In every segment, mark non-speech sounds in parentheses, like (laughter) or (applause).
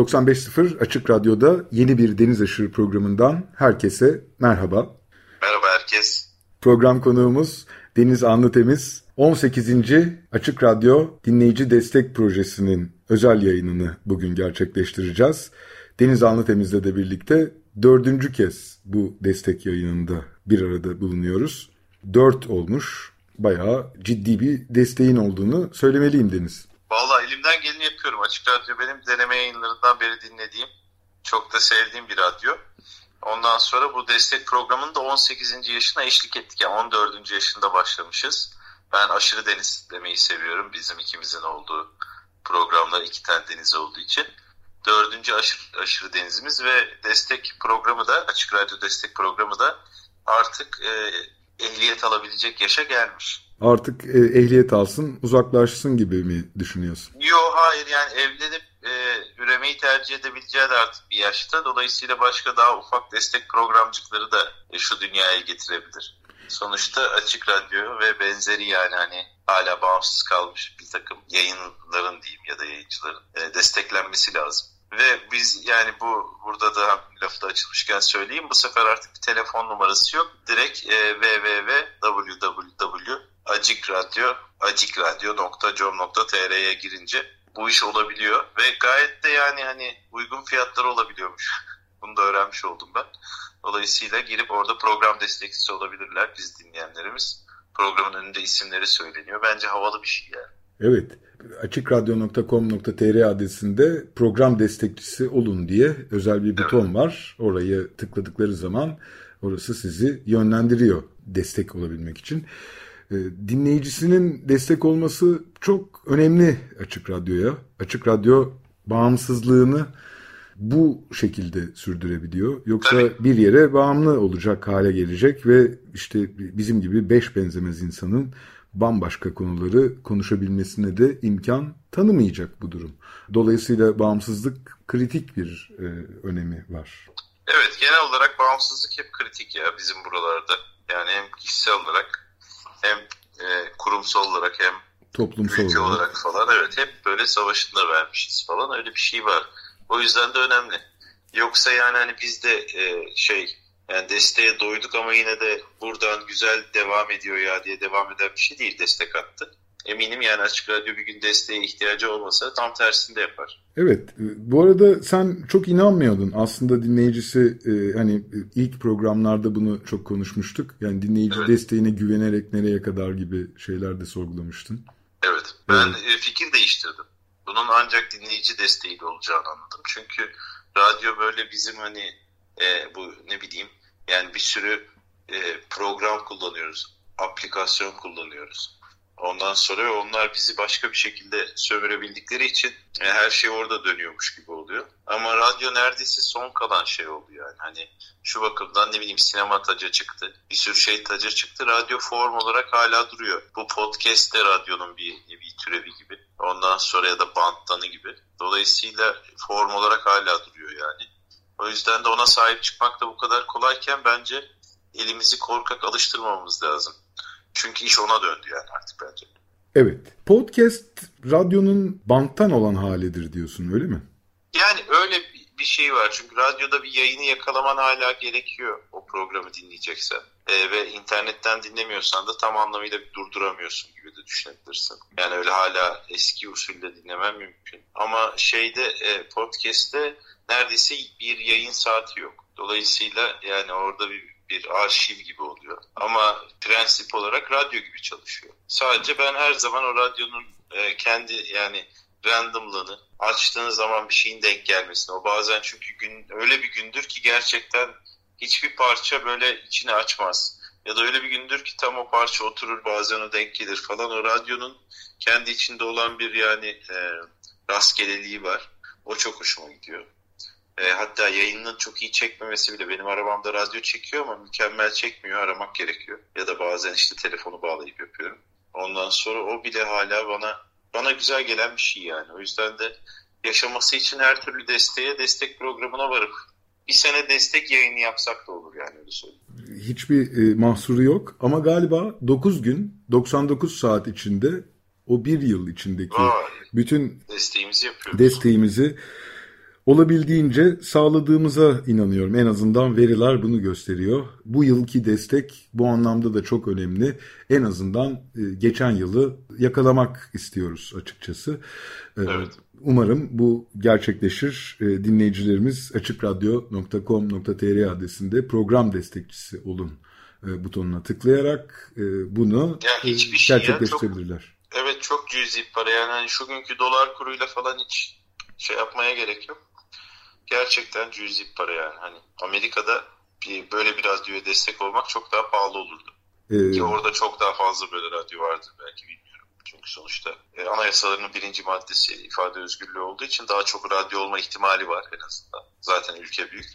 95.0 Açık Radyo'da yeni bir Deniz Aşırı programından herkese merhaba. Merhaba herkes. Program konuğumuz Deniz Anlıtemiz. 18. Açık Radyo Dinleyici Destek Projesi'nin özel yayınını bugün gerçekleştireceğiz. Deniz Anlıtemiz'le de birlikte dördüncü kez bu destek yayınında bir arada bulunuyoruz. Dört olmuş, bayağı ciddi bir desteğin olduğunu söylemeliyim Deniz. Valla elimden geleni yapıyorum. Açık Radyo benim deneme yayınlarından beri dinlediğim, çok da sevdiğim bir radyo. Ondan sonra bu destek programının da 18. yaşına eşlik ettik. Yani 14. yaşında başlamışız. Ben aşırı deniz demeyi seviyorum. Bizim ikimizin olduğu programlar iki tane deniz olduğu için. Dördüncü aşırı, aşırı denizimiz ve destek programı da Açık Radyo destek programı da artık e, ehliyet alabilecek yaşa gelmiş. Artık e, ehliyet alsın, uzaklaşsın gibi mi düşünüyorsun? Yok hayır yani evlenip e, üremeyi tercih edebileceği de artık bir yaşta. Dolayısıyla başka daha ufak destek programcıkları da e, şu dünyaya getirebilir. Sonuçta Açık Radyo ve benzeri yani hani hala bağımsız kalmış bir takım yayınların diyeyim ya da yayıncıların e, desteklenmesi lazım. Ve biz yani bu burada da lafı açılmışken söyleyeyim bu sefer artık bir telefon numarası yok. Direkt e, www.acikradyo acikradyo.com.tr'ye girince bu iş olabiliyor ve gayet de yani hani uygun fiyatlar olabiliyormuş. (laughs) Bunu da öğrenmiş oldum ben. Dolayısıyla girip orada program destekçisi olabilirler biz dinleyenlerimiz. Programın önünde isimleri söyleniyor. Bence havalı bir şey yani. Evet. Açıkradyo.com.tr adresinde program destekçisi olun diye özel bir buton evet. var. Orayı tıkladıkları zaman orası sizi yönlendiriyor destek olabilmek için. Ee, dinleyicisinin destek olması çok önemli Açık Radyo'ya. Açık Radyo bağımsızlığını bu şekilde sürdürebiliyor. Yoksa bir yere bağımlı olacak hale gelecek ve işte bizim gibi beş benzemez insanın bambaşka konuları konuşabilmesine de imkan tanımayacak bu durum. Dolayısıyla bağımsızlık kritik bir e, önemi var. Evet genel olarak bağımsızlık hep kritik ya bizim buralarda. Yani hem kişisel olarak hem e, kurumsal olarak hem toplumsal ülke olarak. olarak falan evet hep böyle savaşında vermişiz falan öyle bir şey var. O yüzden de önemli. Yoksa yani hani biz de e, şey yani desteğe doyduk ama yine de buradan güzel devam ediyor ya diye devam eden bir şey değil destek attı. Eminim yani Açık Radyo bir gün desteğe ihtiyacı olmasa tam tersini de yapar. Evet. E, bu arada sen çok inanmıyordun. Aslında dinleyicisi e, hani ilk programlarda bunu çok konuşmuştuk. Yani dinleyici evet. desteğine güvenerek nereye kadar gibi şeyler de sorgulamıştın. Evet. Ben evet. fikir değiştirdim. Bunun ancak dinleyici desteğiyle olacağını anladım. Çünkü radyo böyle bizim hani e, bu ne bileyim yani bir sürü e, program kullanıyoruz, aplikasyon kullanıyoruz. Ondan sonra ve onlar bizi başka bir şekilde sömürebildikleri için e, her şey orada dönüyormuş gibi oluyor. Ama radyo neredeyse son kalan şey oldu yani. Hani şu bakımdan ne bileyim sinema tacı çıktı. Bir sürü şey tacı çıktı. Radyo form olarak hala duruyor. Bu podcast de radyonun bir, bir türevi gibi. Ondan sonra ya da banttanı gibi. Dolayısıyla form olarak hala duruyor yani. O yüzden de ona sahip çıkmak da bu kadar kolayken bence elimizi korkak alıştırmamamız lazım. Çünkü iş ona döndü yani artık bence. Evet. Podcast radyonun banttan olan halidir diyorsun öyle mi? Yani öyle bir şey var. Çünkü radyoda bir yayını yakalaman hala gerekiyor o programı dinleyeceksen. Ee, ve internetten dinlemiyorsan da tam anlamıyla bir durduramıyorsun gibi de düşünebilirsin. Yani öyle hala eski usulde dinlemen mümkün. Ama şeyde e, podcast'te neredeyse bir yayın saati yok. Dolayısıyla yani orada bir bir arşiv gibi oluyor. Ama prensip olarak radyo gibi çalışıyor. Sadece ben her zaman o radyonun e, kendi yani randomlığını açtığınız zaman bir şeyin denk gelmesini. O bazen çünkü gün öyle bir gündür ki gerçekten hiçbir parça böyle içine açmaz. Ya da öyle bir gündür ki tam o parça oturur bazen o denk gelir falan. O radyonun kendi içinde olan bir yani e, rastgeleliği var. O çok hoşuma gidiyor. E, hatta yayının çok iyi çekmemesi bile benim arabamda radyo çekiyor ama mükemmel çekmiyor. Aramak gerekiyor. Ya da bazen işte telefonu bağlayıp yapıyorum. Ondan sonra o bile hala bana bana güzel gelen bir şey yani. O yüzden de yaşaması için her türlü desteğe destek programına varıp bir sene destek yayını yapsak da olur yani öyle söyleyeyim. Hiçbir e, mahsuru yok ama galiba 9 gün 99 saat içinde o bir yıl içindeki Vay, bütün desteğimizi yapıyoruz. Desteğimizi olabildiğince sağladığımıza inanıyorum. En azından veriler bunu gösteriyor. Bu yılki destek bu anlamda da çok önemli. En azından e, geçen yılı yakalamak istiyoruz açıkçası. E, evet. Umarım bu gerçekleşir. E, dinleyicilerimiz açıkradyo.com.tr adresinde program destekçisi olun butonuna tıklayarak bunu yani şey gerçekleştirebilirler. Çok, evet çok cüzi para yani hani şu günkü dolar kuruyla falan hiç şey yapmaya gerek yok gerçekten cüzi para yani. Hani Amerika'da bir, böyle bir radyoya destek olmak çok daha pahalı olurdu. Ee, Ki orada çok daha fazla böyle radyo vardı belki bilmiyorum. Çünkü sonuçta e, anayasalarının birinci maddesi ifade özgürlüğü olduğu için daha çok radyo olma ihtimali var en azından. Zaten ülke büyük.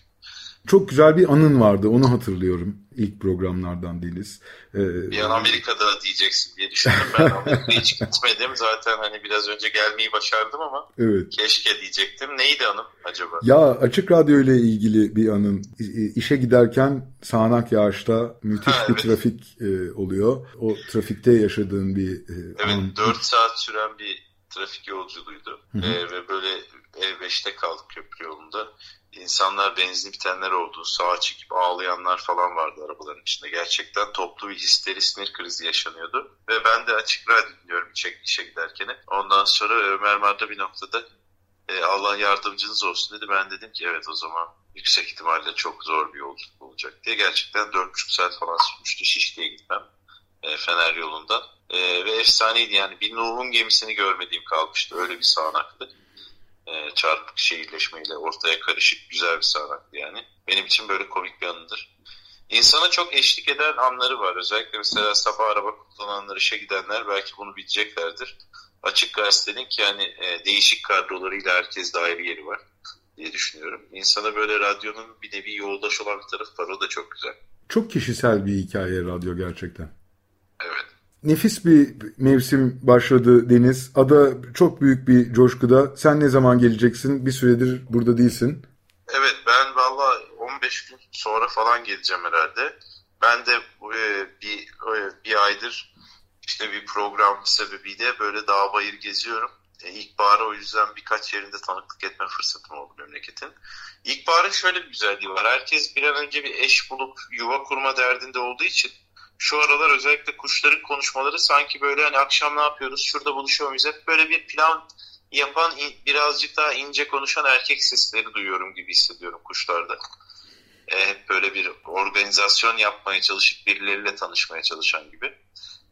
Çok güzel bir anın vardı onu hatırlıyorum ilk programlardan Deniz. Ee, bir an Amerika'da diyeceksin diye düşündüm ben (laughs) Amerika'ya hiç gitmedim zaten hani biraz önce gelmeyi başardım ama evet. keşke diyecektim. Neydi anım acaba? Ya Açık Radyo ile ilgili bir anın işe giderken sağanak yağışta müthiş ha, bir evet. trafik e, oluyor. O trafikte yaşadığın bir e, Evet an... 4 saat süren bir trafik yolculuğuydu. Ee, ve böyle E5'te kaldık köprü yolunda insanlar benzin bitenler oldu. Sağa çekip ağlayanlar falan vardı arabaların içinde. Gerçekten toplu bir histeri sinir krizi yaşanıyordu. Ve ben de açık radyo dinliyorum işe, işe giderken. Ondan sonra Ömer Marda bir noktada e, Allah yardımcınız olsun dedi. Ben dedim ki evet o zaman yüksek ihtimalle çok zor bir yolculuk olacak diye. Gerçekten 4,5 saat falan sürmüştü Şişli'ye gitmem. E, Fener yolundan. E, ve efsaneydi yani bir Nuh'un gemisini görmediğim kalmıştı. Öyle bir sağanaktı e, çarpık şehirleşmeyle ortaya karışık güzel bir sahnetti yani. Benim için böyle komik bir anıdır. İnsana çok eşlik eden anları var. Özellikle mesela sabah araba kullananlar, işe gidenler belki bunu bileceklerdir. Açık gazetenin ki yani e, değişik kadrolarıyla herkes de ayrı yeri var diye düşünüyorum. İnsana böyle radyonun bir nevi yoldaş olan bir tarafı var. O da çok güzel. Çok kişisel bir hikaye radyo gerçekten. Evet. Nefis bir mevsim başladı Deniz. Ada çok büyük bir coşkuda. Sen ne zaman geleceksin? Bir süredir burada değilsin. Evet ben valla 15 gün sonra falan geleceğim herhalde. Ben de e, bir, e, bir aydır işte bir program sebebiyle böyle dağ bayır geziyorum. E, İlkbahar'a o yüzden birkaç yerinde tanıklık etme fırsatım oldu memleketin. İlkbaharın şöyle bir güzelliği var. Herkes bir an önce bir eş bulup yuva kurma derdinde olduğu için şu aralar özellikle kuşların konuşmaları sanki böyle hani akşam ne yapıyoruz şurada buluşuyor muyuz hep böyle bir plan yapan birazcık daha ince konuşan erkek sesleri duyuyorum gibi hissediyorum kuşlarda. E, hep böyle bir organizasyon yapmaya çalışıp birileriyle tanışmaya çalışan gibi.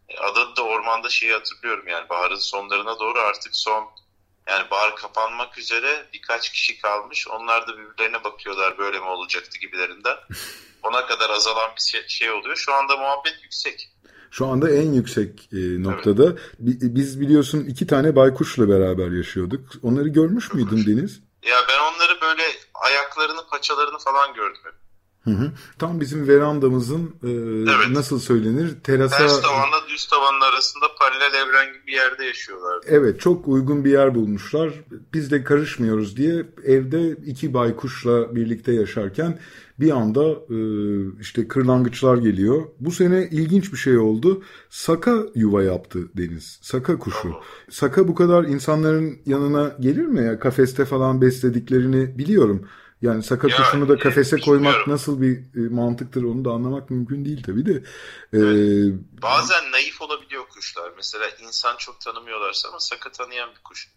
E, adada da ormanda şeyi hatırlıyorum yani baharın sonlarına doğru artık son yani bahar kapanmak üzere birkaç kişi kalmış. Onlar da birbirlerine bakıyorlar böyle mi olacaktı gibilerinden. (laughs) ona kadar azalan bir şey, şey oluyor. Şu anda muhabbet yüksek. Şu anda en yüksek e, noktada. Evet. Biz biliyorsun iki tane baykuşla beraber yaşıyorduk. Onları görmüş (laughs) müydün Deniz? Ya ben onları böyle ayaklarını, paçalarını falan gördüm. Hı hı. Tam bizim verandamızın e, evet. nasıl söylenir terasa... Ters tavanla düz tavanın arasında paralel evren gibi bir yerde yaşıyorlar. Evet çok uygun bir yer bulmuşlar. Biz de karışmıyoruz diye evde iki baykuşla birlikte yaşarken bir anda e, işte kırlangıçlar geliyor. Bu sene ilginç bir şey oldu. Saka yuva yaptı Deniz. Saka kuşu. Saka bu kadar insanların yanına gelir mi ya? Kafeste falan beslediklerini biliyorum. Yani saka ya, kuşunu da kafese koymak nasıl bir e, mantıktır onu da anlamak mümkün değil tabii de. Ee, evet. Bazen naif olabiliyor kuşlar. Mesela insan çok tanımıyorlarsa ama saka tanıyan bir kuş.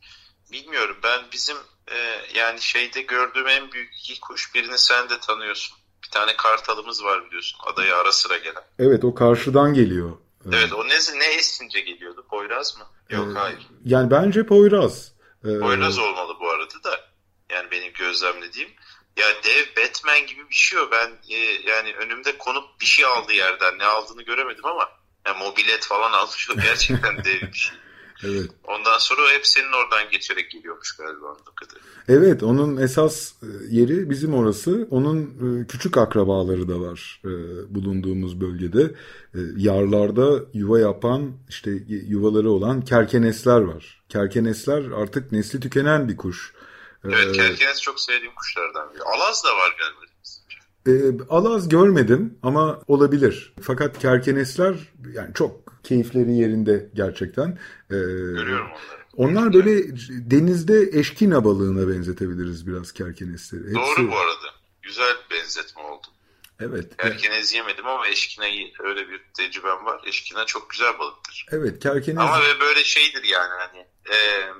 Bilmiyorum ben bizim e, yani şeyde gördüğüm en büyük iki kuş birini sen de tanıyorsun. Bir tane kartalımız var biliyorsun adaya ara sıra gelen. Evet o karşıdan geliyor. Evet o ne, ne esince geliyordu? Poyraz mı? Yok ee, hayır. Yani bence Poyraz. Ee, Poyraz olmalı bu arada da. Yani benim gözlemlediğim. Ya dev Batman gibi bir şey o. Ben e, yani önümde konup bir şey aldı yerden. Ne aldığını göremedim ama yani mobilet falan almış gerçekten dev bir şey. (laughs) Evet. Ondan sonra o hep senin oradan geçerek geliyormuş galiba anladığım kadarıyla. Evet onun esas e, yeri bizim orası. Onun e, küçük akrabaları da var e, bulunduğumuz bölgede. Yarlarda yuva yapan işte yuvaları olan kerkenesler var. Kerkenesler artık nesli tükenen bir kuş. Evet kerkenes çok sevdiğim kuşlardan biri. Alaz da var galiba. E, alaz görmedim ama olabilir. Fakat kerkenesler yani çok keyifleri yerinde gerçekten. E, Görüyorum onları. Onlar böyle denizde eşkina balığına benzetebiliriz biraz kerkenesleri. Hepsi... Doğru bu arada. Güzel benzetme oldu. Evet. Kerkenez yemedim ama eşkinayı öyle bir tecrübem var. Eşkina çok güzel balıktır. Evet kerkenez. Ama ve böyle şeydir yani hani e,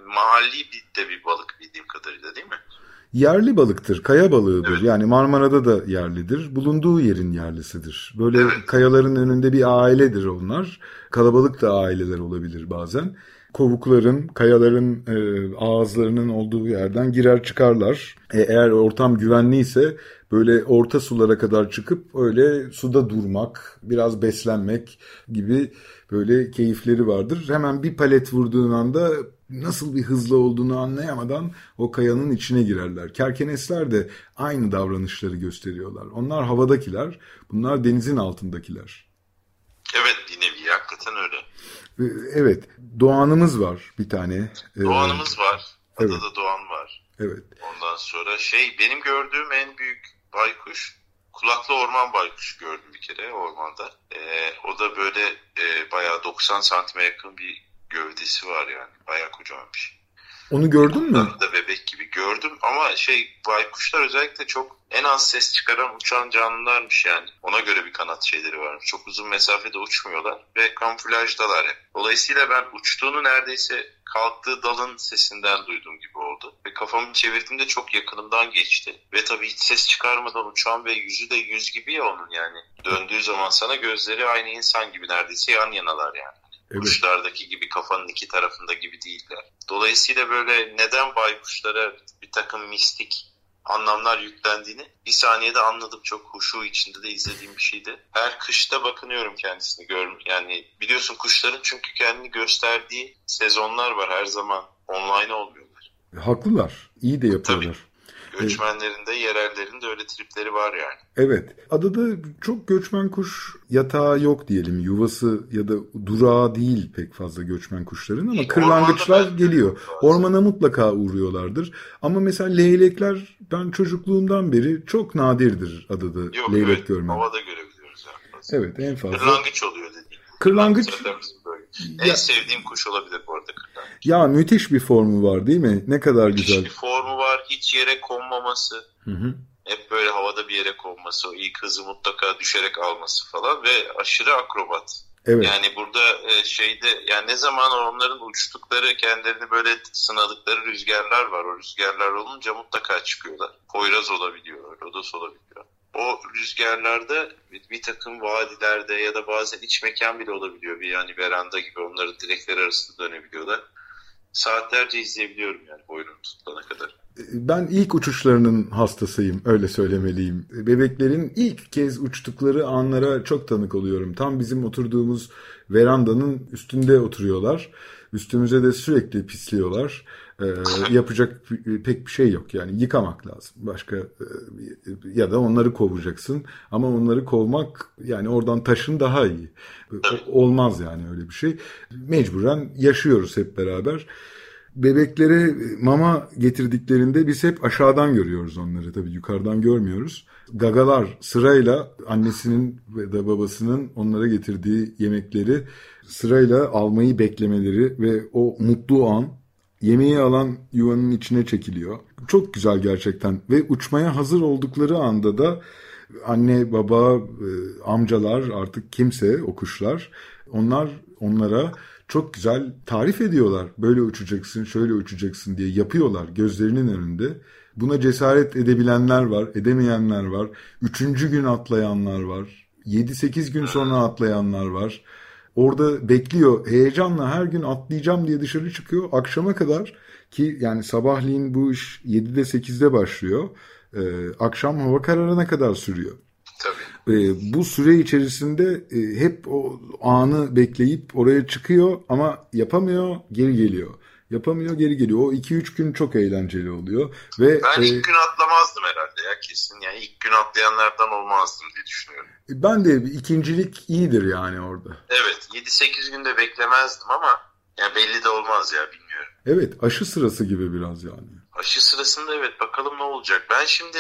mahalli bir de bir balık bildiğim kadarıyla değil mi? Yerli balıktır, kaya balığıdır. Evet. Yani Marmara'da da yerlidir. Bulunduğu yerin yerlisidir. Böyle evet. kayaların önünde bir ailedir onlar. Kalabalık da aileler olabilir bazen. Kovukların, kayaların e, ağızlarının olduğu yerden girer çıkarlar. E, eğer ortam güvenliyse böyle orta sulara kadar çıkıp öyle suda durmak, biraz beslenmek gibi böyle keyifleri vardır. Hemen bir palet vurduğun anda nasıl bir hızlı olduğunu anlayamadan o kayanın içine girerler. Kerkenesler de aynı davranışları gösteriyorlar. Onlar havadakiler, bunlar denizin altındakiler. Evet bir nevi hakikaten öyle. Ee, evet, Doğan'ımız var bir tane. Ee, Doğan'ımız var. Adada evet. Doğan var. Evet. Ondan sonra şey benim gördüğüm en büyük baykuş kulaklı orman baykuşu gördüm bir kere ormanda. Ee, o da böyle e, bayağı 90 santime yakın bir gövdesi var yani. Bayağı kocaman bir şey. Onu gördün mü? da bebek gibi gördüm ama şey baykuşlar özellikle çok en az ses çıkaran uçan canlılarmış yani. Ona göre bir kanat şeyleri varmış. Çok uzun mesafede uçmuyorlar ve kamuflajdalar hep. Dolayısıyla ben uçtuğunu neredeyse kalktığı dalın sesinden duyduğum gibi oldu. Ve kafamı çevirdiğimde çok yakınımdan geçti. Ve tabii hiç ses çıkarmadan uçan ve yüzü de yüz gibi ya onun yani. Döndüğü zaman sana gözleri aynı insan gibi neredeyse yan yanalar yani. Evet. Kuşlardaki gibi kafanın iki tarafında gibi değiller. Dolayısıyla böyle neden baykuşlara bir takım mistik anlamlar yüklendiğini bir saniyede anladım. Çok huşu içinde de izlediğim bir şeydi. Her kışta bakınıyorum kendisini gör yani biliyorsun kuşların çünkü kendini gösterdiği sezonlar var her zaman online olmuyorlar. Haklılar. İyi de yapıyorlar. Tabii. Göçmenlerin de yerellerin de öyle tripleri var yani. Evet. Adada çok göçmen kuş yatağı yok diyelim. Yuvası ya da durağı değil pek fazla göçmen kuşların ama kırlangıçlar geliyor. Ormana mutlaka uğruyorlardır. Ama mesela leylekler ben çocukluğumdan beri çok nadirdir adada yok, leylek evet, görmem. Havada görebiliyoruz. Yani. Evet en fazla. Kırlangıç oluyor dediğim. Kırlangıç. En ya, sevdiğim kuş olabilir bu arada kırlangıç. Ya müthiş bir formu var değil mi? Ne kadar müthiş güzel. Müthiş bir formu var. Hiç yere konmaması. Hı hı. Hep böyle havada bir yere konması. O ilk hızı mutlaka düşerek alması falan. Ve aşırı akrobat. Evet. Yani burada e, şeyde yani ne zaman onların uçtukları kendilerini böyle sınadıkları rüzgarlar var. O rüzgarlar olunca mutlaka çıkıyorlar. Poyraz olabiliyor, lodos olabiliyor o rüzgarlarda bir, bir takım vadilerde ya da bazen iç mekan bile olabiliyor. Bir yani veranda gibi onların direkleri arasında dönebiliyorlar. Saatlerce izleyebiliyorum yani boynum tutulana kadar. Ben ilk uçuşlarının hastasıyım öyle söylemeliyim. Bebeklerin ilk kez uçtukları anlara çok tanık oluyorum. Tam bizim oturduğumuz verandanın üstünde oturuyorlar. Üstümüze de sürekli pisliyorlar e, yapacak pek bir şey yok. Yani yıkamak lazım. Başka e, ya da onları kovacaksın. Ama onları kovmak yani oradan taşın daha iyi. Olmaz yani öyle bir şey. Mecburen yaşıyoruz hep beraber. Bebeklere mama getirdiklerinde biz hep aşağıdan görüyoruz onları tabii yukarıdan görmüyoruz. Gagalar sırayla annesinin ve da babasının onlara getirdiği yemekleri sırayla almayı beklemeleri ve o mutlu an yemeği alan yuvanın içine çekiliyor. Çok güzel gerçekten ve uçmaya hazır oldukları anda da anne, baba, e, amcalar artık kimse o kuşlar onlar onlara çok güzel tarif ediyorlar. Böyle uçacaksın, şöyle uçacaksın diye yapıyorlar gözlerinin önünde. Buna cesaret edebilenler var, edemeyenler var. Üçüncü gün atlayanlar var. 7-8 gün sonra atlayanlar var. Orada bekliyor heyecanla her gün atlayacağım diye dışarı çıkıyor. Akşama kadar ki yani sabahleyin bu iş 7'de 8'de başlıyor. Ee, akşam hava kararına kadar sürüyor. Tabii. e, bu süre içerisinde e, hep o anı bekleyip oraya çıkıyor ama yapamıyor, geri geliyor. Yapamıyor, geri geliyor. O 2-3 gün çok eğlenceli oluyor. ve Ben e, ilk gün atlamazdım herhalde ya kesin. Yani ilk gün atlayanlardan olmazdım diye düşünüyorum. Ben de ikincilik iyidir yani orada. Evet 7-8 günde beklemezdim ama yani belli de olmaz ya bilmiyorum. Evet aşı sırası gibi biraz yani. Aşı sırasında evet bakalım ne olacak. Ben şimdi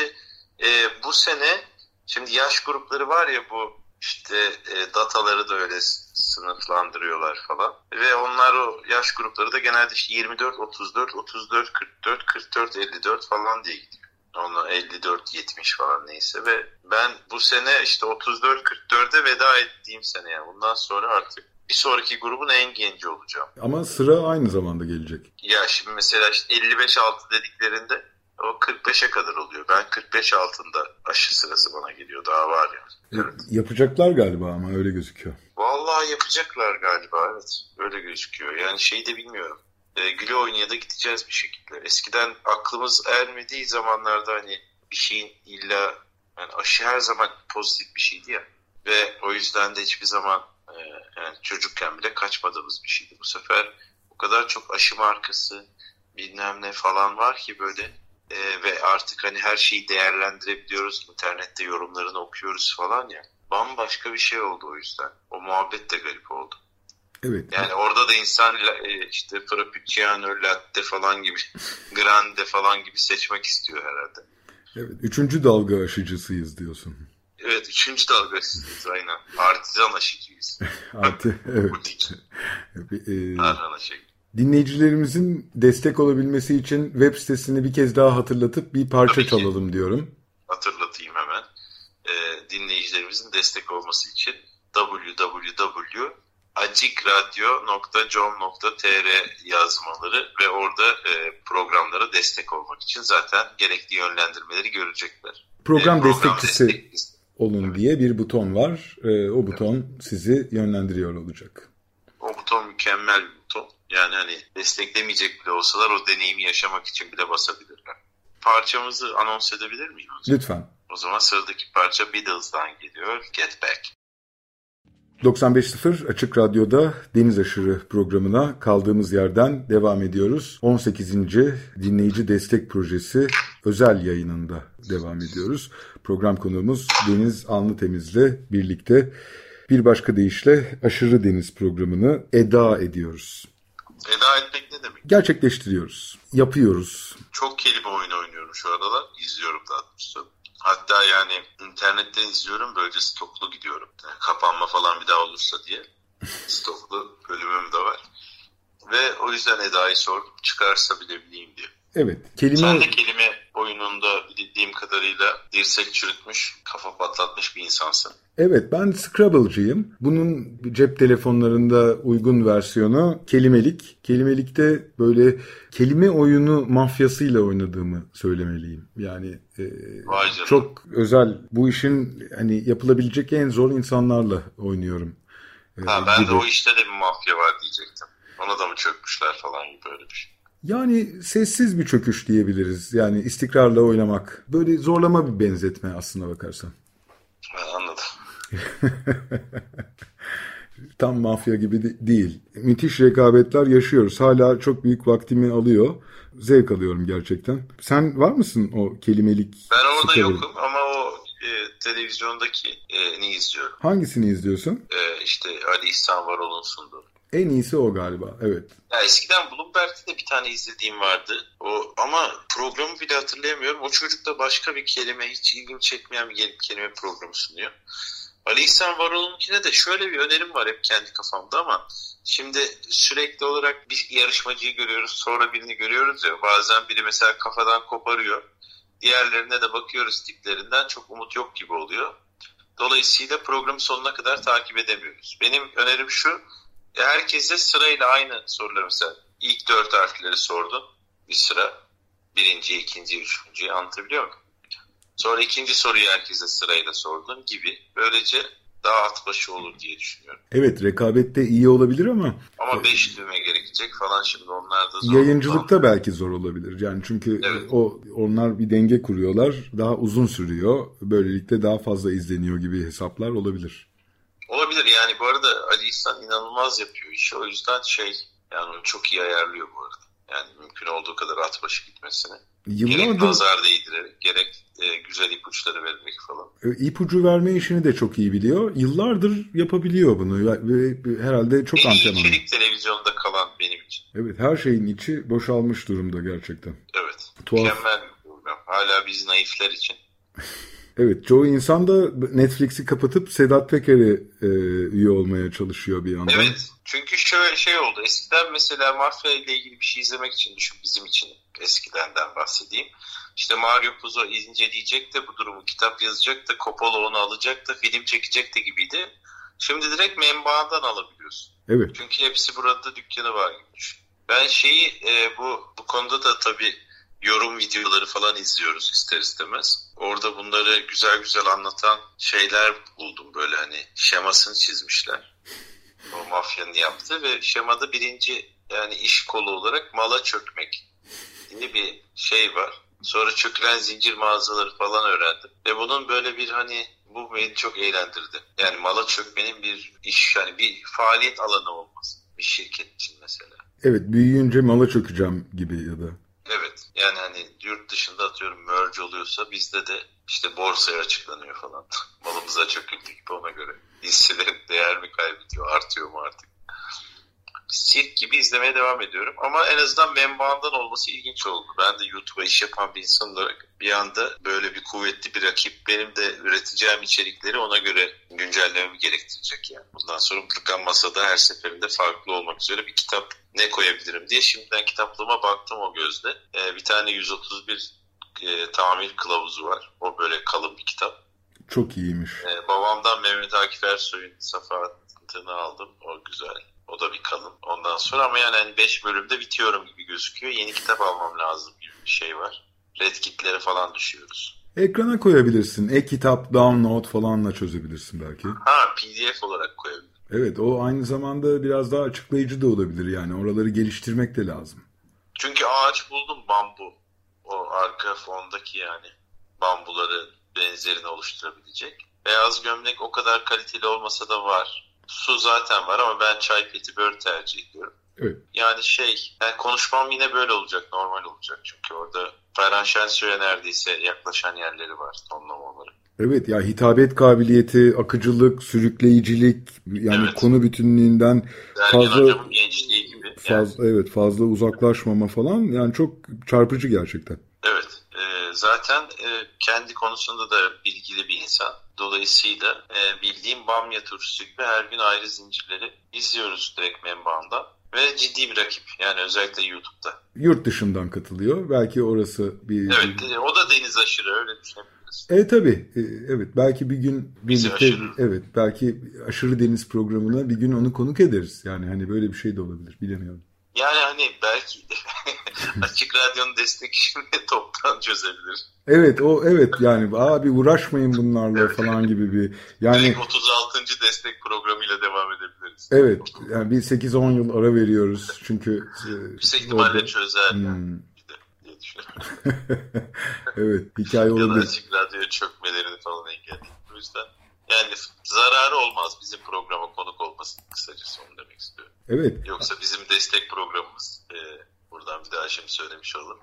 e, bu sene şimdi yaş grupları var ya bu işte e, dataları da öyle sınıflandırıyorlar falan. Ve onlar o yaş grupları da genelde işte 24, 34, 34, 44, 44, 54 falan diye gidiyor. Onu 54, 70 falan neyse ve ben bu sene işte 34, 44'e veda ettiğim sene yani bundan sonra artık bir sonraki grubun en genci olacağım. Ama sıra aynı zamanda gelecek. Ya şimdi mesela işte 55 altı dediklerinde o 45'e kadar oluyor. Ben 45 altında aşı sırası bana geliyor. Daha var yani. Evet. Yapacaklar galiba ama öyle gözüküyor. Vallahi yapacaklar galiba evet. Öyle gözüküyor. Yani şeyi de bilmiyorum. E, güle oynaya da gideceğiz bir şekilde. Eskiden aklımız ermediği zamanlarda hani bir şeyin illa yani aşı her zaman pozitif bir şeydi ya. Ve o yüzden de hiçbir zaman e, yani çocukken bile kaçmadığımız bir şeydi. Bu sefer o kadar çok aşı markası bilmem ne falan var ki böyle e, ve artık hani her şeyi değerlendirebiliyoruz. İnternette yorumlarını okuyoruz falan ya. Bambaşka bir şey oldu o yüzden. O muhabbet de garip oldu. Evet. Yani orada da insan e, işte frappuccino, latte falan gibi, (laughs) grande falan gibi seçmek istiyor herhalde. Evet. Üçüncü dalga aşıcısıyız diyorsun. Evet. Üçüncü dalga aşıcıyız aynen. Artizan aşıcıyız. Artı, evet. ee, aşıcı. Dinleyicilerimizin destek olabilmesi için web sitesini bir kez daha hatırlatıp bir parça Tabii çalalım diyorum. Hatırlatayım hemen. Ee, dinleyicilerimizin destek olması için www.acikradyo.com.tr yazmaları ve orada e, programlara destek olmak için zaten gerekli yönlendirmeleri görecekler. Program, e, program destekçisi destek... olun diye bir buton var. E, o buton evet. sizi yönlendiriyor olacak. O buton mükemmel. Yani hani desteklemeyecek bile olsalar o deneyimi yaşamak için bile basabilirler. Parçamızı anons edebilir miyim? Lütfen. O zaman sıradaki parça Beatles'dan geliyor. Get Back. 95.0 Açık Radyo'da Deniz Aşırı programına kaldığımız yerden devam ediyoruz. 18. Dinleyici Destek Projesi özel yayınında devam ediyoruz. Program konuğumuz Deniz Anlıtemiz'le birlikte bir başka deyişle Aşırı Deniz programını eda ediyoruz. Eda etmek ne demek? Gerçekleştiriyoruz, yapıyoruz. Çok kelime oyunu oynuyorum şu aralar, izliyorum daha doğrusu. Hatta yani internetten izliyorum böylece stoklu gidiyorum. Yani kapanma falan bir daha olursa diye (laughs) stoklu bölümüm de var. Ve o yüzden Eda'yı sordum çıkarsa bilebileyim diye. Evet. Kelime... Sen de kelime oyununda bildiğim kadarıyla dirsek çürütmüş, kafa patlatmış bir insansın. Evet ben Scrabble'cıyım. Bunun cep telefonlarında uygun versiyonu kelimelik. Kelimelikte böyle kelime oyunu mafyasıyla oynadığımı söylemeliyim. Yani e, çok özel bu işin hani yapılabilecek en zor insanlarla oynuyorum. E, ha, ben gibi. de o işte de bir mafya var diyecektim. Ona da mı çökmüşler falan gibi öyle bir şey. Yani sessiz bir çöküş diyebiliriz. Yani istikrarla oynamak. Böyle zorlama bir benzetme aslına bakarsan. Ben anladım. (laughs) Tam mafya gibi de değil. Müthiş rekabetler yaşıyoruz. Hala çok büyük vaktimi alıyor. Zevk alıyorum gerçekten. Sen var mısın o kelimelik? Ben orada sıkıyorum. yokum ama o e, televizyondaki e, ne izliyorum. Hangisini izliyorsun? E, işte Ali İhsan Varol'un sunduğu. En iyisi o galiba. Evet. Ya eskiden Bloomberg'de de bir tane izlediğim vardı. O ama programı bile hatırlayamıyorum. O çocuk da başka bir kelime hiç ilgimi çekmeyen bir kelime programı sunuyor. Ali İhsan Varol'unkine de şöyle bir önerim var hep kendi kafamda ama şimdi sürekli olarak bir yarışmacıyı görüyoruz sonra birini görüyoruz ya bazen biri mesela kafadan koparıyor. Diğerlerine de bakıyoruz tiplerinden çok umut yok gibi oluyor. Dolayısıyla programı sonuna kadar takip edemiyoruz. Benim önerim şu herkese sırayla aynı soruları mesela ilk dört harfleri sordun bir sıra. Birinci, ikinci, üçüncüyü anlatabiliyor muyum? Sonra ikinci soruyu herkese sırayla sordun gibi. Böylece daha at başı olur diye düşünüyorum. Evet rekabette iyi olabilir ama Ama 5 düğme gerekecek falan şimdi onlar da zor. yayıncılıkta belki zor olabilir. Yani çünkü Evet. o onlar bir denge kuruyorlar. Daha uzun sürüyor. Böylelikle daha fazla izleniyor gibi hesaplar olabilir. Olabilir yani bu arada Ali İhsan inanılmaz yapıyor işi. O yüzden şey yani onu çok iyi ayarlıyor bu arada. Yani mümkün olduğu kadar at başı gitmesini. Gerek Yıllardır nazar değdirerek, gerek e, güzel ipuçları vererek falan. e, ipucu verme işini de çok iyi biliyor. Yıllardır yapabiliyor bunu ve herhalde çok En iyi antrenmanlı. içerik televizyonda kalan benim için. Evet her şeyin içi boşalmış durumda gerçekten. Evet. Tuhaf. Mükemmel bir program. Hala biz naifler için. (laughs) Evet çoğu insan da Netflix'i kapatıp Sedat Peker'e e, üye olmaya çalışıyor bir yandan. Evet. Çünkü şöyle şey oldu. Eskiden mesela mafya ile ilgili bir şey izlemek için düşün bizim için eskidenden bahsedeyim. İşte Mario Puzo inceleyecek de bu durumu kitap yazacak da Coppola onu alacak da film çekecek de gibiydi. Şimdi direkt menbaadan alabiliyorsun. Evet. Çünkü hepsi burada dükkanı var gibi düşün. Ben şeyi e, bu bu konuda da tabii yorum videoları falan izliyoruz ister istemez. Orada bunları güzel güzel anlatan şeyler buldum böyle hani şemasını çizmişler. O mafyanın yaptığı ve şemada birinci yani iş kolu olarak mala çökmek diye bir şey var. Sonra çökülen zincir mağazaları falan öğrendim. Ve bunun böyle bir hani bu beni çok eğlendirdi. Yani mala çökmenin bir iş yani bir faaliyet alanı olması. Bir şirket için mesela. Evet büyüyünce mala çökeceğim gibi ya da. Evet. Yani hani yurt dışında atıyorum merge oluyorsa bizde de işte borsaya açıklanıyor falan. (laughs) Malımıza çöküldü gibi ona göre. Hisselerin değer mi kaybediyor, artıyor mu artık? Sirk gibi izlemeye devam ediyorum. Ama en azından menbaandan olması ilginç oldu. Ben de YouTube'a iş yapan bir insan olarak bir anda böyle bir kuvvetli bir rakip benim de üreteceğim içerikleri ona göre güncellememi gerektirecek yani. Bundan sonra mutlaka masada her seferinde farklı olmak üzere bir kitap ne koyabilirim diye şimdiden kitaplığıma baktım o gözle. Ee, bir tane 131 e, tamir kılavuzu var. O böyle kalın bir kitap. Çok iyiymiş. Ee, babamdan Mehmet Akif Ersoy'un safahatını aldım. O güzel. O da bir kalın. Ondan sonra ama yani hani 5 bölümde bitiyorum gibi gözüküyor. Yeni kitap almam lazım gibi bir şey var. Red kitlere falan düşüyoruz. Ekrana koyabilirsin. E-kitap, download falanla çözebilirsin belki. Ha PDF olarak koyabilirim. Evet o aynı zamanda biraz daha açıklayıcı da olabilir yani. Oraları geliştirmek de lazım. Çünkü ağaç buldum bambu. O arka fondaki yani bambuları benzerini oluşturabilecek. Beyaz gömlek o kadar kaliteli olmasa da var. Su zaten var ama ben çay peti bör tercih ediyorum. Evet. Yani şey, yani konuşmam yine böyle olacak, normal olacak. Çünkü orada Ferhan Şensoy'a neredeyse yaklaşan yerleri var tonlamaları. Evet ya hitabet kabiliyeti, akıcılık, sürükleyicilik yani Evet. konu bütünlüğünden Sergen Fazla- gençliği gibi. Yani, fazla evet fazla uzaklaşmama falan yani çok çarpıcı gerçekten. evet, e, zaten e, kendi konusunda da bilgili bir insan. Dolayısıyla e, bildiğim Bamya turşusu gibi her gün ayrı zincirleri izliyoruz direkt menbaandan. Ve ciddi bir rakip yani özellikle YouTube'da. Yurt dışından katılıyor. Belki orası bir Evet, e, o da deniz aşırı öyle düşünebiliriz. E tabi evet belki bir gün birlikte evet belki aşırı deniz programına bir gün onu konuk ederiz. Yani hani böyle bir şey de olabilir bilemiyorum. Yani hani belki (laughs) Açık Radyo'nun destek işini (laughs) toptan çözebilir. Evet o evet yani abi uğraşmayın bunlarla falan gibi bir yani Direkt 36. destek programıyla devam edebiliriz. evet yani bir 8-10 yıl ara veriyoruz çünkü e, Yüksek ihtimalle orada- çözer Hmm, (laughs) evet hikaye ya da olabilir. Açık Radyo'ya çökmelerini falan engelleyip. O yüzden yani zararı olmaz bizim programa konuk olmasın kısacası onu demek istiyorum. Evet Yoksa bizim destek programımız e, buradan bir daha şimdi söylemiş olalım.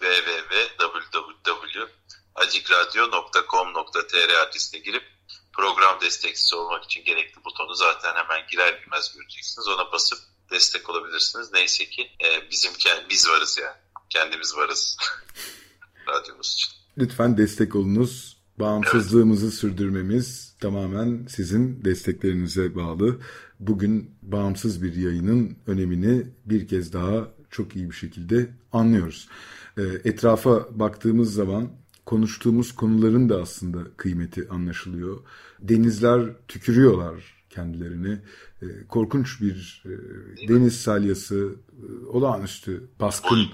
www.acikradyo.com.tr adresine girip program destekçisi olmak için gerekli butonu zaten hemen girer girmez göreceksiniz. Ona basıp destek olabilirsiniz. Neyse ki e, bizim biz varız yani. Kendimiz varız. (laughs) Radyomuz için. lütfen destek olunuz. Bağımsızlığımızı sürdürmemiz tamamen sizin desteklerinize bağlı. Bugün bağımsız bir yayının önemini bir kez daha çok iyi bir şekilde anlıyoruz. Ee, Etrafa baktığımız zaman konuştuğumuz konuların da aslında kıymeti anlaşılıyor. Denizler tükürüyorlar kendilerini. Ee, Korkunç bir e, deniz salyası, e, olağanüstü baskın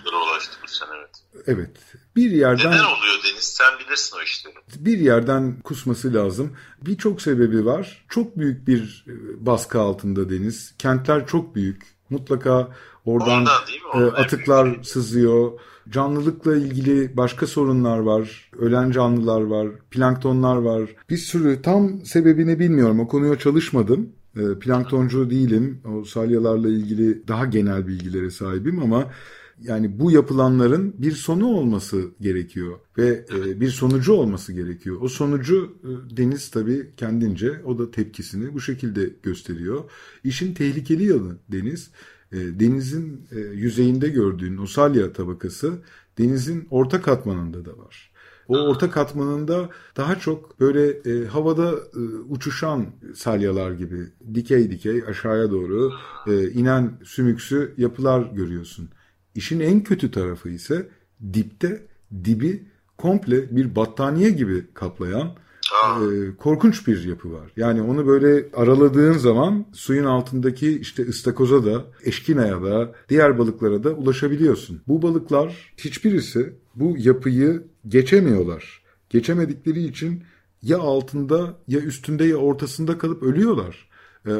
sene evet. evet. Bir yerden... Neden oluyor Deniz? Sen bilirsin o işleri. Bir yerden kusması lazım. Birçok sebebi var. Çok büyük bir e, baskı altında Deniz. Kentler çok büyük. Mutlaka oradan e, atıklar büyük. sızıyor. Canlılıkla ilgili başka sorunlar var. Ölen canlılar var. Planktonlar var. Bir sürü tam sebebini bilmiyorum. O konuya çalışmadım. E, planktoncu değilim. O salyalarla ilgili daha genel bilgilere sahibim ama yani bu yapılanların bir sonu olması gerekiyor ve e, bir sonucu olması gerekiyor. O sonucu e, Deniz tabii kendince o da tepkisini bu şekilde gösteriyor. İşin tehlikeli yanı Deniz, e, denizin e, yüzeyinde gördüğün o salya tabakası denizin orta katmanında da var. O orta katmanında daha çok böyle e, havada e, uçuşan salyalar gibi dikey dikey aşağıya doğru e, inen sümüksü yapılar görüyorsun. İşin en kötü tarafı ise dipte dibi komple bir battaniye gibi kaplayan e, korkunç bir yapı var. Yani onu böyle araladığın zaman suyun altındaki işte ıstakoza da, eşkinaya da, diğer balıklara da ulaşabiliyorsun. Bu balıklar hiçbirisi bu yapıyı geçemiyorlar. Geçemedikleri için ya altında ya üstünde ya ortasında kalıp ölüyorlar. Ee,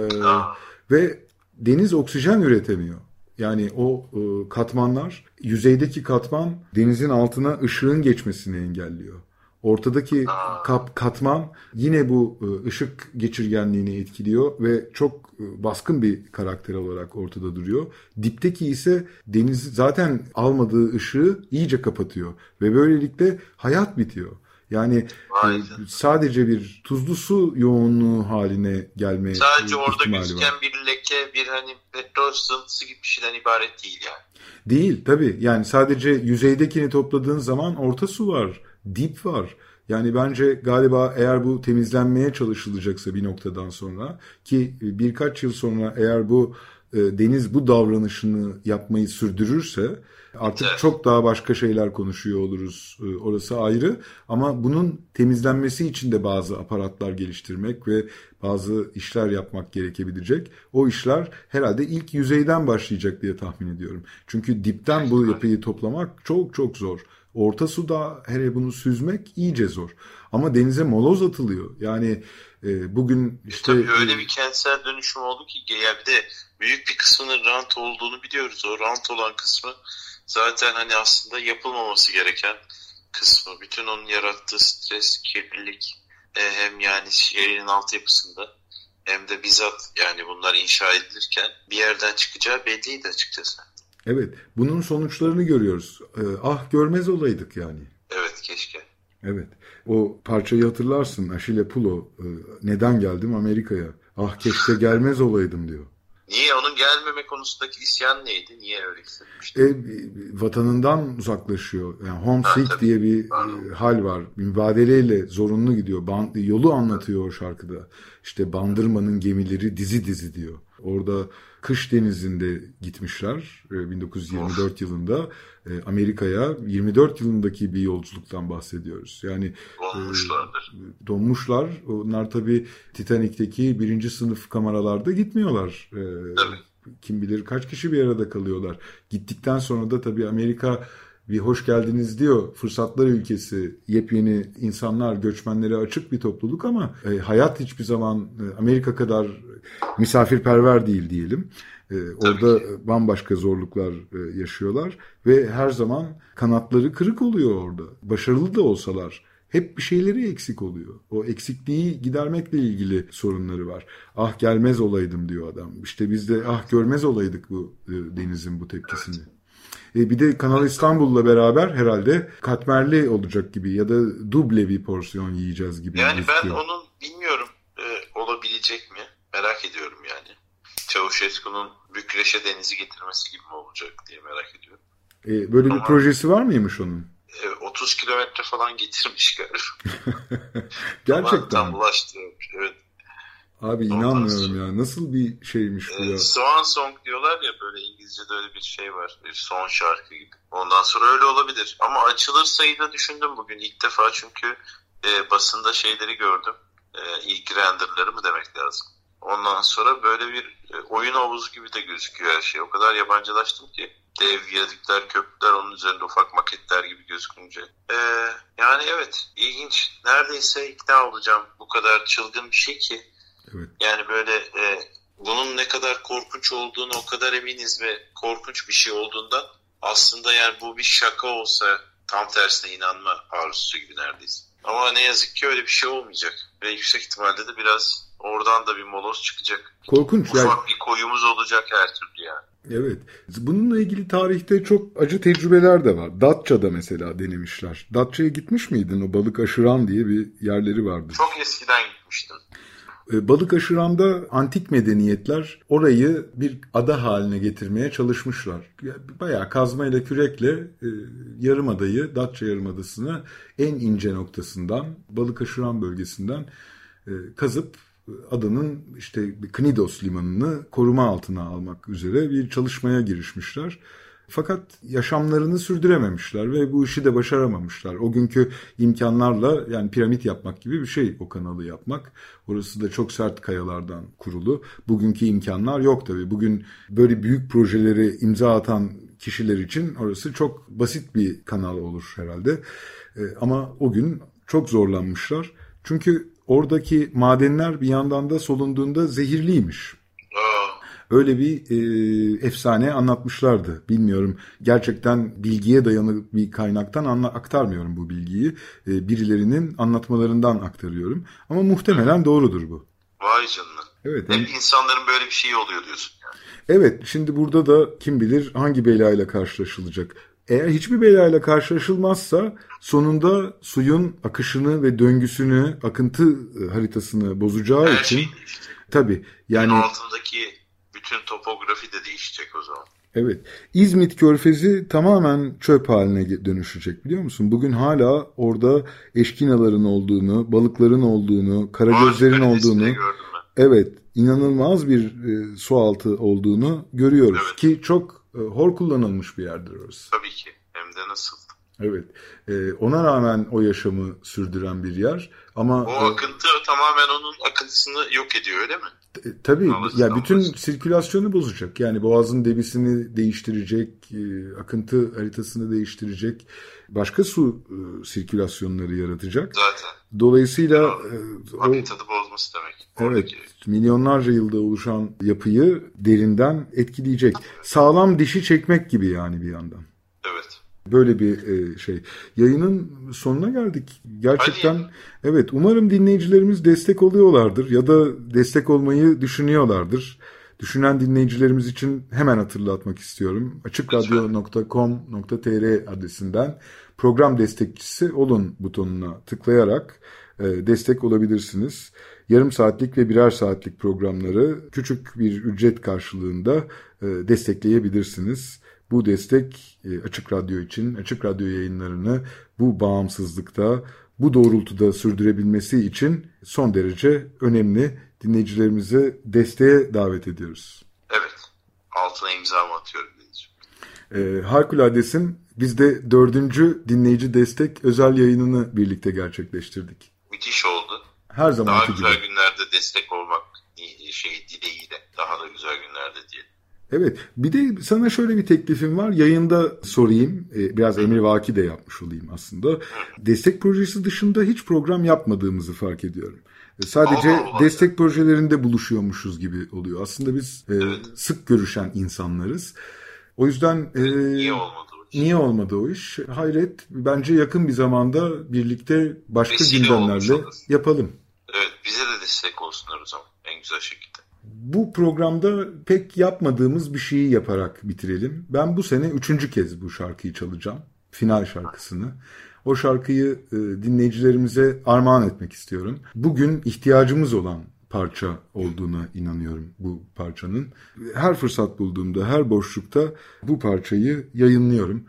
ve deniz oksijen üretemiyor. Yani o e, katmanlar, yüzeydeki katman denizin altına ışığın geçmesini engelliyor. Ortadaki kap, katman yine bu e, ışık geçirgenliğini etkiliyor ve çok e, baskın bir karakter olarak ortada duruyor. Dipteki ise deniz zaten almadığı ışığı iyice kapatıyor ve böylelikle hayat bitiyor. Yani e, sadece bir tuzlu su yoğunluğu haline gelme Sadece orada gözüken var. bir leke, bir hani petrol sızıntısı gibi bir şeyden ibaret değil yani. Değil tabii. Yani sadece yüzeydekini topladığın zaman orta su var, dip var. Yani bence galiba eğer bu temizlenmeye çalışılacaksa bir noktadan sonra ki birkaç yıl sonra eğer bu e, deniz bu davranışını yapmayı sürdürürse Artık evet. çok daha başka şeyler konuşuyor oluruz. Ee, orası ayrı. Ama bunun temizlenmesi için de bazı aparatlar geliştirmek ve bazı işler yapmak gerekebilecek. O işler herhalde ilk yüzeyden başlayacak diye tahmin ediyorum. Çünkü dipten bu yapıyı toplamak çok çok zor. Orta suda hele bunu süzmek iyice zor. Ama denize moloz atılıyor. Yani e, bugün işte... Tabii öyle bir kentsel dönüşüm oldu ki ya bir de büyük bir kısmının rant olduğunu biliyoruz. O rant olan kısmı zaten hani aslında yapılmaması gereken kısmı. Bütün onun yarattığı stres, kirlilik e, hem yani şehrin altyapısında hem de bizzat yani bunlar inşa edilirken bir yerden çıkacağı belliydi açıkçası. Evet. Bunun sonuçlarını görüyoruz. Ee, ah görmez olaydık yani. Evet keşke. Evet. O parçayı hatırlarsın. Achille Pulo. E, neden geldim Amerika'ya? Ah keşke gelmez olaydım diyor. Niye onun gelmeme konusundaki isyan neydi? Niye öyle hissetmişti? E, vatanından uzaklaşıyor. Yani homesick ha, diye bir e, hal var. Mübadeleyle zorunlu gidiyor. Band, yolu anlatıyor o şarkıda. İşte Bandırma'nın gemileri dizi dizi diyor. Orada kış denizinde gitmişler 1924 e, of. yılında e, Amerika'ya 24 yılındaki bir yolculuktan bahsediyoruz. Yani donmuşlardır. E, donmuşlar. Onlar tabii Titanik'teki birinci sınıf kameralarda gitmiyorlar. E, tabii. Kim bilir kaç kişi bir arada kalıyorlar. Gittikten sonra da tabii Amerika bir hoş geldiniz diyor. Fırsatlar ülkesi, yepyeni insanlar, göçmenlere açık bir topluluk ama e, hayat hiçbir zaman e, Amerika kadar misafirperver değil diyelim. E, orada bambaşka zorluklar e, yaşıyorlar ve her zaman kanatları kırık oluyor orada. Başarılı da olsalar hep bir şeyleri eksik oluyor. O eksikliği gidermekle ilgili sorunları var. Ah gelmez olaydım diyor adam. İşte biz de ah görmez olaydık bu e, denizin bu tepkisini. Evet. E, bir de Kanal İstanbul'la beraber herhalde katmerli olacak gibi ya da duble bir porsiyon yiyeceğiz gibi. Yani gözüküyor. ben onun bilmiyorum e, olabilecek mi merak ediyorum yani. Çavuşesku'nun Bükreş'e denizi getirmesi gibi mi olacak diye merak ediyorum. E, böyle Ama, bir projesi var mıymış onun? E, 30 kilometre falan getirmiş galiba. (laughs) Gerçekten. Ama tam ulaştı. Evet. Abi inanmıyorum ya. Nasıl bir şeymiş bu e, ya? Swan Song diyorlar ya böyle İngilizce'de öyle bir şey var. Bir son şarkı gibi. Ondan sonra öyle olabilir. Ama açılır da düşündüm bugün ilk defa çünkü e, basında şeyleri gördüm. E, ilk renderları mı demek lazım. Ondan sonra böyle bir e, oyun havuzu gibi de gözüküyor her şey. O kadar yabancılaştım ki dev viyadükler, köprüler onun üzerinde ufak maketler gibi gözükünce. Ee, yani evet ilginç. Neredeyse ikna olacağım. Bu kadar çılgın bir şey ki. Evet. Yani böyle e, bunun ne kadar korkunç olduğunu o kadar eminiz ve korkunç bir şey olduğundan aslında yani bu bir şaka olsa tam tersine inanma arzusu gibi neredeyse. Ama ne yazık ki öyle bir şey olmayacak. Ve yüksek ihtimalle de biraz oradan da bir moloz çıkacak. Korkunç. Ufak yani. bir koyumuz olacak her türlü yani. Evet. Bununla ilgili tarihte çok acı tecrübeler de var. Datça'da mesela denemişler. Datça'ya gitmiş miydin? O balık aşıran diye bir yerleri vardı. Çok eskiden gitmiştim. Ee, balık aşıranda antik medeniyetler orayı bir ada haline getirmeye çalışmışlar. Bayağı kazmayla kürekle e, yarımadayı, Datça yarımadasını en ince noktasından, balık aşıran bölgesinden e, kazıp adanın işte Knidos limanını koruma altına almak üzere bir çalışmaya girişmişler. Fakat yaşamlarını sürdürememişler ve bu işi de başaramamışlar. O günkü imkanlarla yani piramit yapmak gibi bir şey o kanalı yapmak. Orası da çok sert kayalardan kurulu. Bugünkü imkanlar yok tabii. Bugün böyle büyük projeleri imza atan kişiler için orası çok basit bir kanal olur herhalde. Ee, ama o gün çok zorlanmışlar. Çünkü oradaki madenler bir yandan da solunduğunda zehirliymiş. Öyle bir e, efsane anlatmışlardı. Bilmiyorum gerçekten bilgiye dayanı bir kaynaktan anla, aktarmıyorum bu bilgiyi. E, birilerinin anlatmalarından aktarıyorum. Ama muhtemelen doğrudur bu. Vay canına. Evet. Hep yani... insanların böyle bir şeyi oluyor diyorsun. Yani. Evet şimdi burada da kim bilir hangi belayla karşılaşılacak. Eğer hiçbir belayla karşılaşılmazsa sonunda suyun akışını ve döngüsünü, akıntı e, haritasını bozacağı Her için şey tabii yani altındaki bütün topografi de değişecek o zaman. Evet. İzmit Körfezi tamamen çöp haline dönüşecek biliyor musun? Bugün hala orada eşkinaların olduğunu, balıkların olduğunu, karagözlerin olduğunu. Evet, inanılmaz bir e, su altı olduğunu görüyoruz evet. ki çok e, hor kullanılmış bir yerdir orası. Tabii ki. Hem de nasıl? Evet. E, ona rağmen o yaşamı sürdüren bir yer. Ama o e, akıntı e, tamamen onun akıntısını yok ediyor öyle mi? E, tabii Havası ya bütün olması. sirkülasyonu bozacak. Yani boğazın debisini değiştirecek, e, akıntı haritasını değiştirecek, başka su e, sirkülasyonları yaratacak. Zaten. Dolayısıyla e, habitatı bozması demek. Evet. Milyonlarca yılda oluşan yapıyı derinden etkileyecek. Sağlam dişi çekmek gibi yani bir yandan. Evet. Böyle bir e, şey. Yayının sonuna geldik. Gerçekten Hadi. evet umarım dinleyicilerimiz destek oluyorlardır ya da destek olmayı düşünüyorlardır. Düşünen dinleyicilerimiz için hemen hatırlatmak istiyorum. açıkradyo.com.tr adresinden program destekçisi olun butonuna tıklayarak e, destek olabilirsiniz. Yarım saatlik ve birer saatlik programları küçük bir ücret karşılığında e, destekleyebilirsiniz. Bu destek e, Açık Radyo için, Açık Radyo yayınlarını bu bağımsızlıkta, bu doğrultuda sürdürebilmesi için son derece önemli. Dinleyicilerimize desteğe davet ediyoruz. Evet, altına imzamı atıyorum. E, Harikuladesin biz de dördüncü dinleyici destek özel yayınını birlikte gerçekleştirdik. Müthiş oldu. Her zaman Daha güzel gibi. günlerde destek olmak şey dileğiyle. Daha da güzel günlerde diyelim. Evet bir de sana şöyle bir teklifim var yayında sorayım ee, biraz emir vaki de yapmış olayım aslında. Destek projesi dışında hiç program yapmadığımızı fark ediyorum. Ee, sadece Allah Allah destek ya. projelerinde buluşuyormuşuz gibi oluyor. Aslında biz e, evet. sık görüşen insanlarız. O yüzden... E, niye olmadı o iş? Niye olmadı o iş? Hayret bence yakın bir zamanda birlikte başka Vesile gündemlerle yapalım. Evet bize de destek olsunlar o zaman en güzel şekilde. Bu programda pek yapmadığımız bir şeyi yaparak bitirelim. Ben bu sene üçüncü kez bu şarkıyı çalacağım. Final şarkısını. O şarkıyı e, dinleyicilerimize armağan etmek istiyorum. Bugün ihtiyacımız olan parça olduğuna inanıyorum bu parçanın. Her fırsat bulduğumda, her boşlukta bu parçayı yayınlıyorum.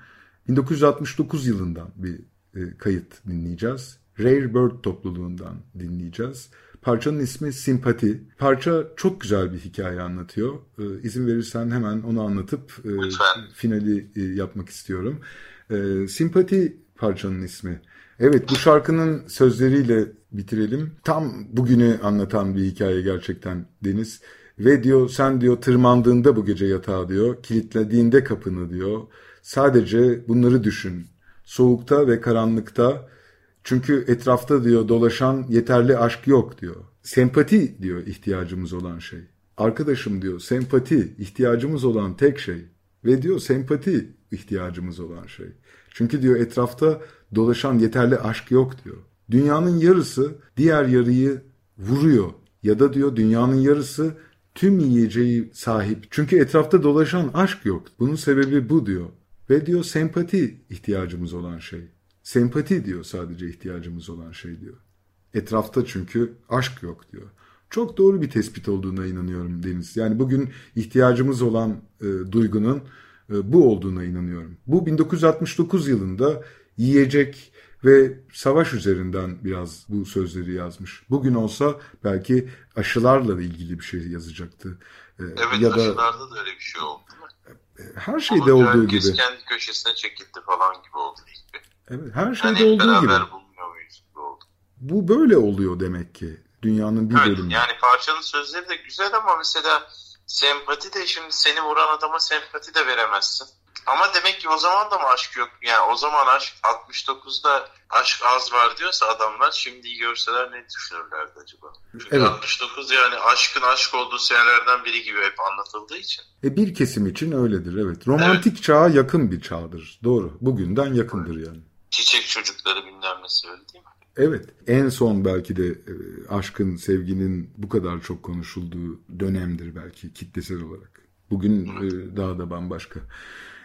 1969 yılından bir e, kayıt dinleyeceğiz. Rare Bird topluluğundan dinleyeceğiz. Parçanın ismi Simpati. Parça çok güzel bir hikaye anlatıyor. Ee, izin verirsen hemen onu anlatıp e, finali e, yapmak istiyorum. Ee, Simpati parçanın ismi. Evet bu şarkının sözleriyle bitirelim. Tam bugünü anlatan bir hikaye gerçekten Deniz. Ve diyor sen diyor tırmandığında bu gece yatağa diyor, kilitlediğinde kapını diyor. Sadece bunları düşün. Soğukta ve karanlıkta çünkü etrafta diyor dolaşan yeterli aşk yok diyor. Sempati diyor ihtiyacımız olan şey. Arkadaşım diyor sempati ihtiyacımız olan tek şey. Ve diyor sempati ihtiyacımız olan şey. Çünkü diyor etrafta dolaşan yeterli aşk yok diyor. Dünyanın yarısı diğer yarıyı vuruyor. Ya da diyor dünyanın yarısı tüm yiyeceği sahip. Çünkü etrafta dolaşan aşk yok. Bunun sebebi bu diyor. Ve diyor sempati ihtiyacımız olan şey. Sempati diyor sadece ihtiyacımız olan şey diyor. Etrafta çünkü aşk yok diyor. Çok doğru bir tespit olduğuna inanıyorum Deniz. Yani bugün ihtiyacımız olan e, duygunun e, bu olduğuna inanıyorum. Bu 1969 yılında yiyecek ve savaş üzerinden biraz bu sözleri yazmış. Bugün olsa belki aşılarla ilgili bir şey yazacaktı. E, evet ya da, aşılarda da öyle bir şey oldu e, Her şeyde Ama olduğu gibi. kendi köşesine çekildi falan gibi oldu ilk Evet, her şeyde yani olduğu gibi. Bu böyle oluyor demek ki. Dünyanın bir evet, bölümü. Yani parçanın sözleri de güzel ama mesela sempati de şimdi seni vuran adama sempati de veremezsin. Ama demek ki o zaman da mı aşk yok? Yani o zaman aşk 69'da aşk az var diyorsa adamlar şimdi görseler ne düşünürlerdi acaba? Çünkü evet. 69 yani aşkın aşk olduğu senelerden biri gibi hep anlatıldığı için. E bir kesim için öyledir evet. Romantik evet. çağa yakın bir çağdır. Doğru. Bugünden yakındır yani. Çiçek çocukları bilmem nesi öyle değil mi? Evet. En son belki de e, aşkın, sevginin bu kadar çok konuşulduğu dönemdir belki kitlesel olarak. Bugün e, daha da bambaşka.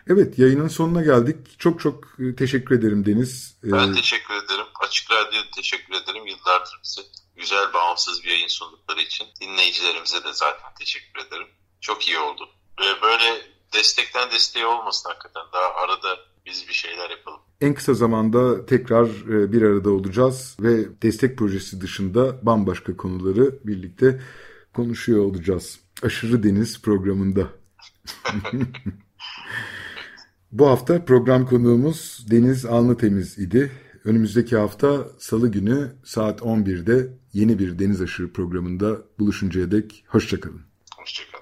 Evet yayının sonuna geldik. Çok çok e, teşekkür ederim Deniz. Ben teşekkür ederim. Açık Radyo'ya teşekkür ederim. Yıllardır bize güzel bağımsız bir yayın sundukları için. Dinleyicilerimize de zaten teşekkür ederim. Çok iyi oldu. Böyle destekten desteğe olmasın hakikaten. Daha arada biz bir şeyler yapalım. En kısa zamanda tekrar e, bir arada olacağız ve destek projesi dışında bambaşka konuları birlikte konuşuyor olacağız. Aşırı Deniz programında. (laughs) Bu hafta program konuğumuz Deniz Alnıtemiz idi. Önümüzdeki hafta salı günü saat 11'de yeni bir Deniz Aşırı programında buluşuncaya dek hoşçakalın. Hoşçakalın.